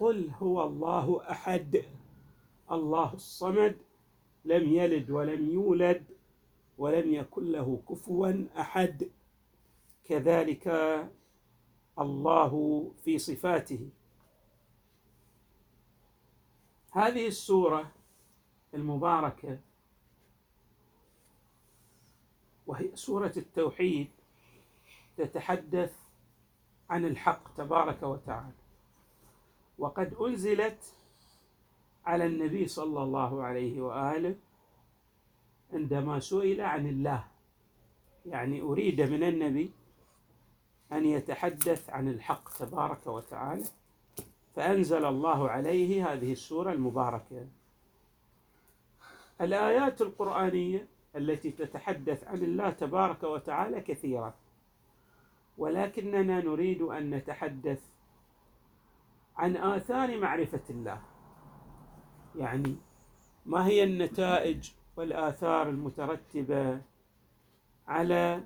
قل هو الله أحد الله الصمد لم يلد ولم يولد ولم يكن له كفوا أحد. كذلك الله في صفاته. هذه السورة المباركة وهي سورة التوحيد تتحدث عن الحق تبارك وتعالى. وقد أنزلت على النبي صلى الله عليه وآله عندما سئل عن الله. يعني أريد من النبي أن يتحدث عن الحق تبارك وتعالى فأنزل الله عليه هذه السورة المباركة. الآيات القرآنية التي تتحدث عن الله تبارك وتعالى كثيرة ولكننا نريد أن نتحدث عن آثار معرفة الله. يعني ما هي النتائج والآثار المترتبة على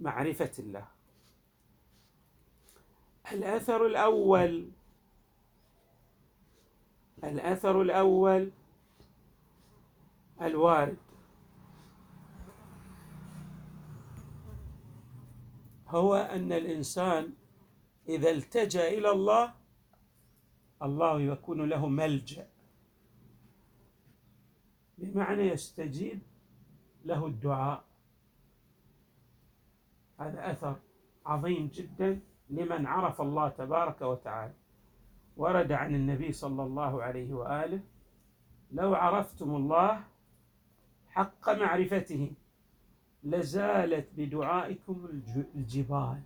معرفة الله؟ الأثر الأول الأثر الأول الوارد. هو أن الإنسان إذا التجأ إلى الله الله يكون له ملجأ. بمعنى يستجيب له الدعاء. هذا أثر عظيم جدا لمن عرف الله تبارك وتعالى. ورد عن النبي صلى الله عليه وآله لو عرفتم الله حق معرفته لزالت بدعائكم الجبال.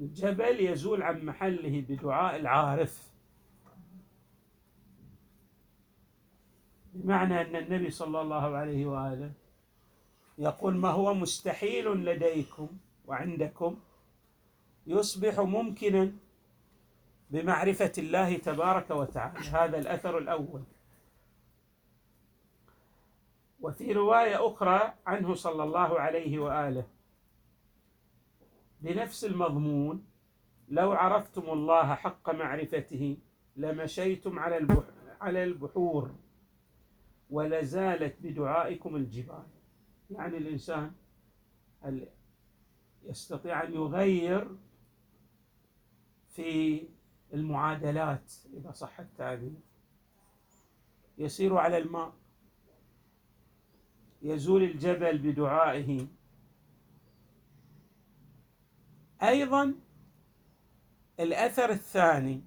الجبل يزول عن محله بدعاء العارف. بمعنى أن النبي صلى الله عليه وآله يقول ما هو مستحيل لديكم وعندكم يصبح ممكنا بمعرفة الله تبارك وتعالى. هذا الأثر الأول. وفي رواية أخرى عنه صلى الله عليه وآله بنفس المضمون لو عرفتم الله حق معرفته لمشيتم على على البحور ولزالت بدعائكم الجبال. يعني الإنسان يستطيع أن يغير في المعادلات إذا صح التعبير. يسير على الماء. يزول الجبل بدعائه. أيضا الأثر الثاني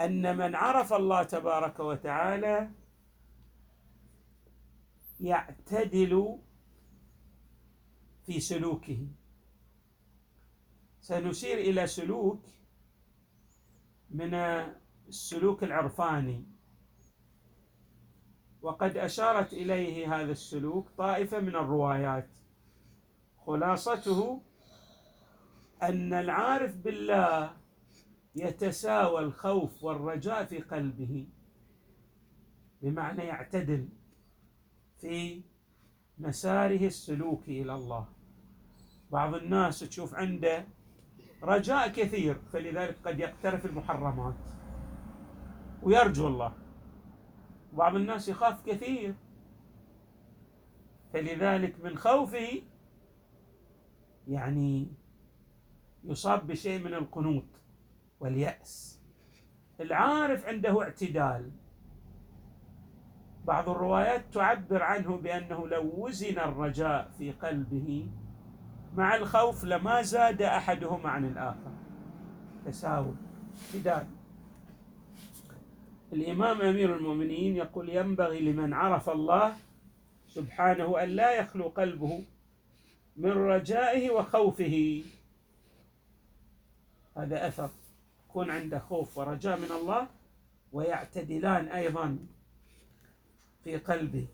أن من عرف الله تبارك وتعالى يعتدل في سلوكه. سنشير إلى سلوك من السلوك العرفاني. وقد أشارت إليه هذا السلوك طائفة من الروايات. خلاصته أن العارف بالله يتساوى الخوف والرجاء في قلبه بمعنى يعتدل في مساره السلوكي إلى الله. بعض الناس تشوف عنده رجاء كثير فلذلك قد يقترف المحرمات ويرجو الله. بعض الناس يخاف كثير فلذلك من خوفه يعني يصاب بشيء من القنوط واليأس. العارف عنده اعتدال. بعض الروايات تعبر عنه بأنه لو وزن الرجاء في قلبه مع الخوف لما زاد أحدهما عن الآخر. تساوي اعتدال. الإمام أمير المؤمنين يقول ينبغي لمن عرف الله سبحانه أن لا يخلو قلبه من رجائه وخوفه. هذا أثر. يكون عنده خوف ورجاء من الله ويعتدلان أيضا في قلبه.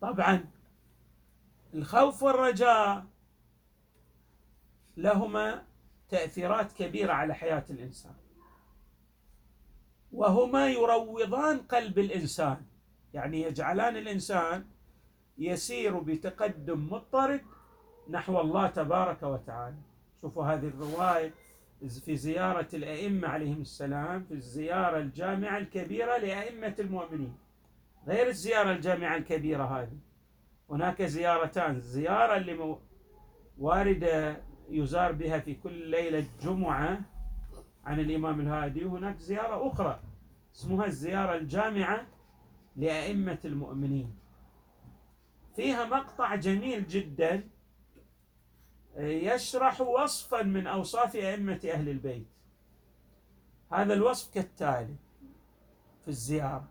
طبعا الخوف والرجاء لهما تأثيرات كبيرة على حياة الإنسان. وهما يروضان قلب الإنسان. يعني يجعلان الإنسان يسير بتقدم مضطرد نحو الله تبارك وتعالى. شوفوا هذه الرواية في زيارة الأئمة عليهم السلام في الزيارة الجامعة الكبيرة لأئمة المؤمنين. غير الزيارة الجامعة الكبيرة هذه. هناك زيارتان. الزيارة اللي واردة يزار بها في كل ليلة جمعة عن الإمام الهادي. وهناك زيارة أخرى اسمها الزيارة الجامعة لأئمة المؤمنين. فيها مقطع جميل جدا يشرح وصفا من أوصاف أئمة أهل البيت. هذا الوصف كالتالي في الزيارة.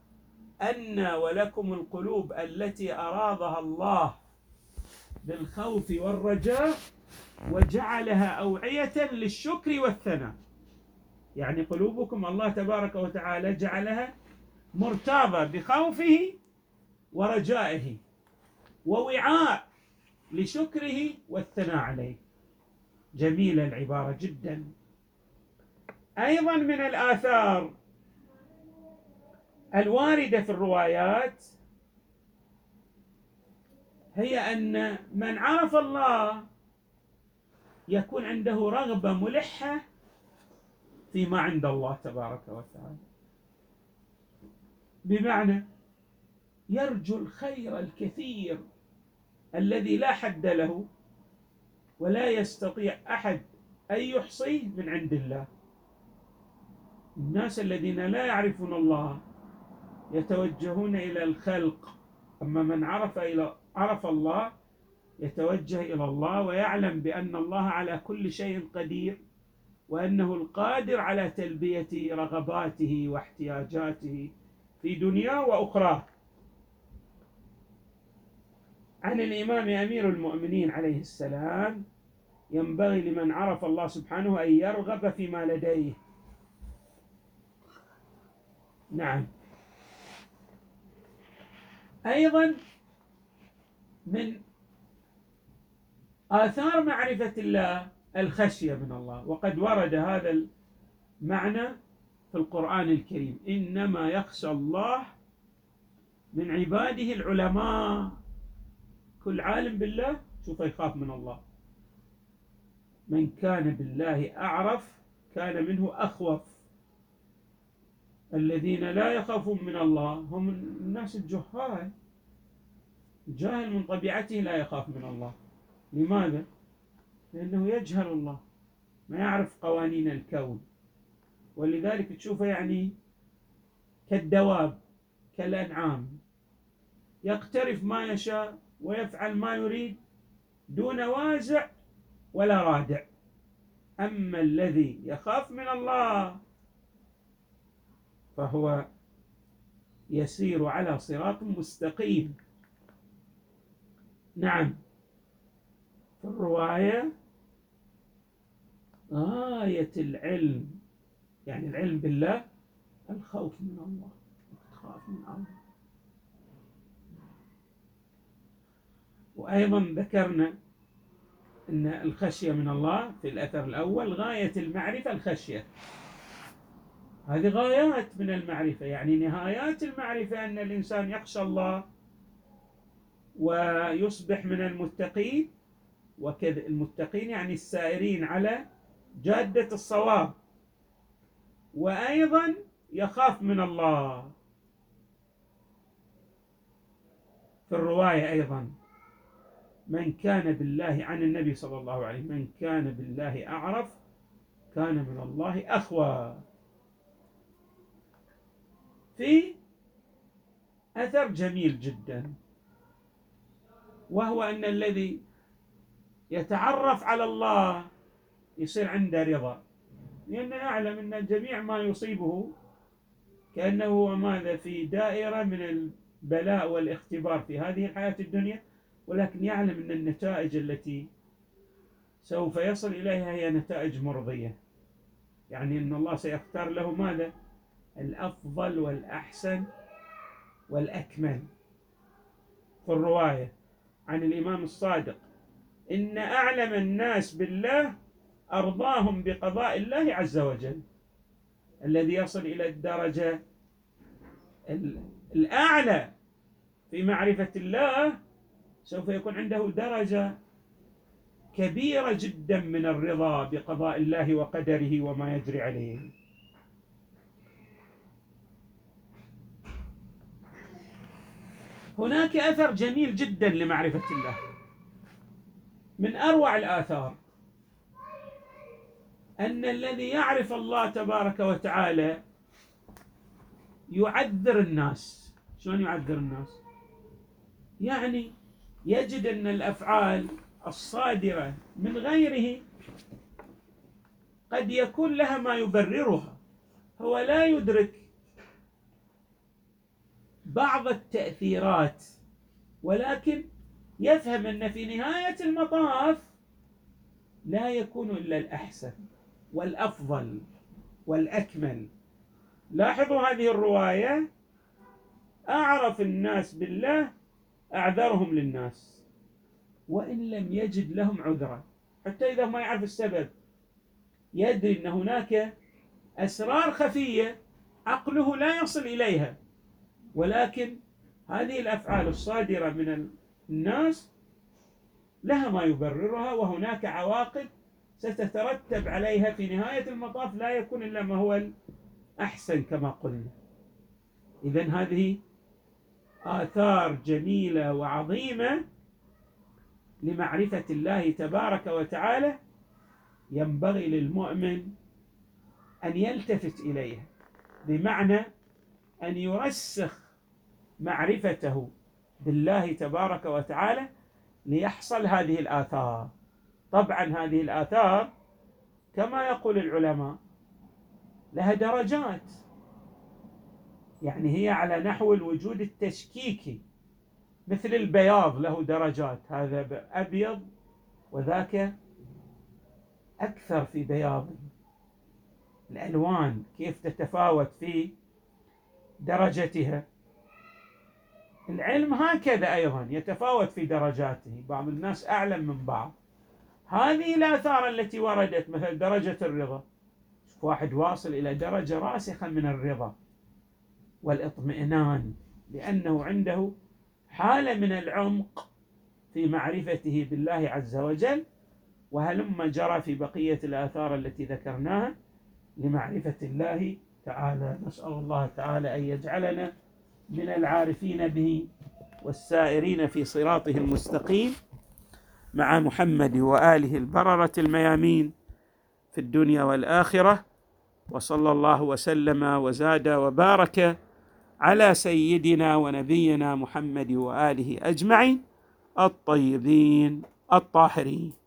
أن ولكم القلوب التي أراضها الله بالخوف والرجاء وجعلها أوعية للشكر والثناء. يعني قلوبكم الله تبارك وتعالى جعلها مرتابة بخوفه ورجائه ووعاء لشكره والثناء عليه. جميلة العبارة جدا. أيضا من الآثار الواردة في الروايات هي أن من عرف الله يكون عنده رغبة ملحة فيما عند الله تبارك وتعالى. بمعنى يرجو الخير الكثير الذي لا حد له ولا يستطيع أحد أن يحصيه من عند الله. الناس الذين لا يعرفون الله يتوجهون إلى الخلق أما من عرف إلى عرف الله يتوجه إلى الله ويعلم بأن الله على كل شيء قدير وأنه القادر على تلبية رغباته واحتياجاته في دنياه واخراه عن الإمام أمير المؤمنين عليه السلام ينبغي لمن عرف الله سبحانه أن يرغب فيما لديه. نعم. أيضا من آثار معرفة الله الخشية من الله وقد ورد هذا المعنى في القرآن الكريم. إنما يخشى الله من عباده العلماء. كل عالم بالله سوف يخاف من الله. من كان بالله أعرف كان منه أخوف. الذين لا يخافون من الله هم الناس الجهال. الجاهل من طبيعته لا يخاف من الله. لماذا؟ لأنه يجهل الله ما يعرف قوانين الكون. ولذلك تشوفه يعني كالدواب كالأنعام. يقترف ما يشاء ويفعل ما يريد دون وازع ولا رادع. أما الذي يخاف من الله فهو يسير على صراط مستقيم. نعم. في الرواية غاية العلم يعني العلم بالله الخوف من الله تخاف من الله وأيضا ذكرنا أن الخشية من الله في الأثر الأول غاية المعرفة الخشية. هذه غايات من المعرفة يعني نهايات المعرفة أن الإنسان يخشى الله ويصبح من المتقين وكذا المتقين يعني السائرين على جادة الصواب. وأيضا يخاف من الله. في الرواية أيضا. من كان بالله عن النبي صلى الله عليه من كان بالله أعرف كان من الله أخوى في أثر جميل جدا وهو أن الذي يتعرف على الله يصير عنده رضا. لأنه يعلم أن جميع ما يصيبه كأنه ماذا في دائرة من البلاء والاختبار في هذه الحياة الدنيا. ولكن يعلم أن النتائج التي سوف يصل إليها هي نتائج مرضية. يعني أن الله سيختار له ماذا؟ الأفضل والأحسن والأكمل. في الرواية عن الإمام الصادق إن أعلم الناس بالله أرضاهم بقضاء الله عز وجل. الذي يصل إلى الدرجة الأعلى في معرفة الله سوف يكون عنده درجة كبيرة جدا من الرضا بقضاء الله وقدره وما يجري عليه. هناك أثر جميل جدا لمعرفة الله. من أروع الآثار أن الذي يعرف الله تبارك وتعالى يعذر الناس. شلون يعذر الناس؟ يعني يجد أن الأفعال الصادرة من غيره قد يكون لها ما يبررها. هو لا يدرك بعض التأثيرات ولكن يفهم أن في نهاية المطاف لا يكون إلا الأحسن والأفضل والأكمل. لاحظوا هذه الرواية؟ أعرف الناس بالله أعذرهم للناس وإن لم يجد لهم عذرا. حتى إذا ما يعرف السبب يدري أن هناك أسرار خفية عقله لا يصل إليها. ولكن هذه الأفعال الصادرة من الناس لها ما يبررها وهناك عواقب ستترتب عليها في نهاية المطاف لا يكون إلا ما هو الأحسن كما قلنا. اذا هذه آثار جميلة وعظيمة لمعرفة الله تبارك وتعالى ينبغي للمؤمن أن يلتفت إليها بمعنى أن يرسخ معرفته بالله تبارك وتعالى ليحصل هذه الآثار. طبعا هذه الآثار كما يقول العلماء لها درجات. يعني هي على نحو الوجود التشكيكي. مثل البياض له درجات هذا أبيض وذاك أكثر في بياضه الألوان كيف تتفاوت في درجتها. العلم هكذا أيضا يتفاوت في درجاته بعض الناس أعلم من بعض. هذه الآثار التي وردت مثل درجة الرضا. واحد واصل إلى درجة راسخة من الرضا. والاطمئنان لأنه عنده حالة من العمق في معرفته بالله عز وجل وهلما جرى في بقية الآثار التي ذكرناها لمعرفة الله تعالى. نسأل الله تعالى أن يجعلنا من العارفين به والسائرين في صراطه المستقيم مع محمد وآله البررة الميامين في الدنيا والآخرة وصلى الله وسلم وزاد وبارك على سيدنا ونبينا محمد وآله أجمعين الطيبين الطاهرين.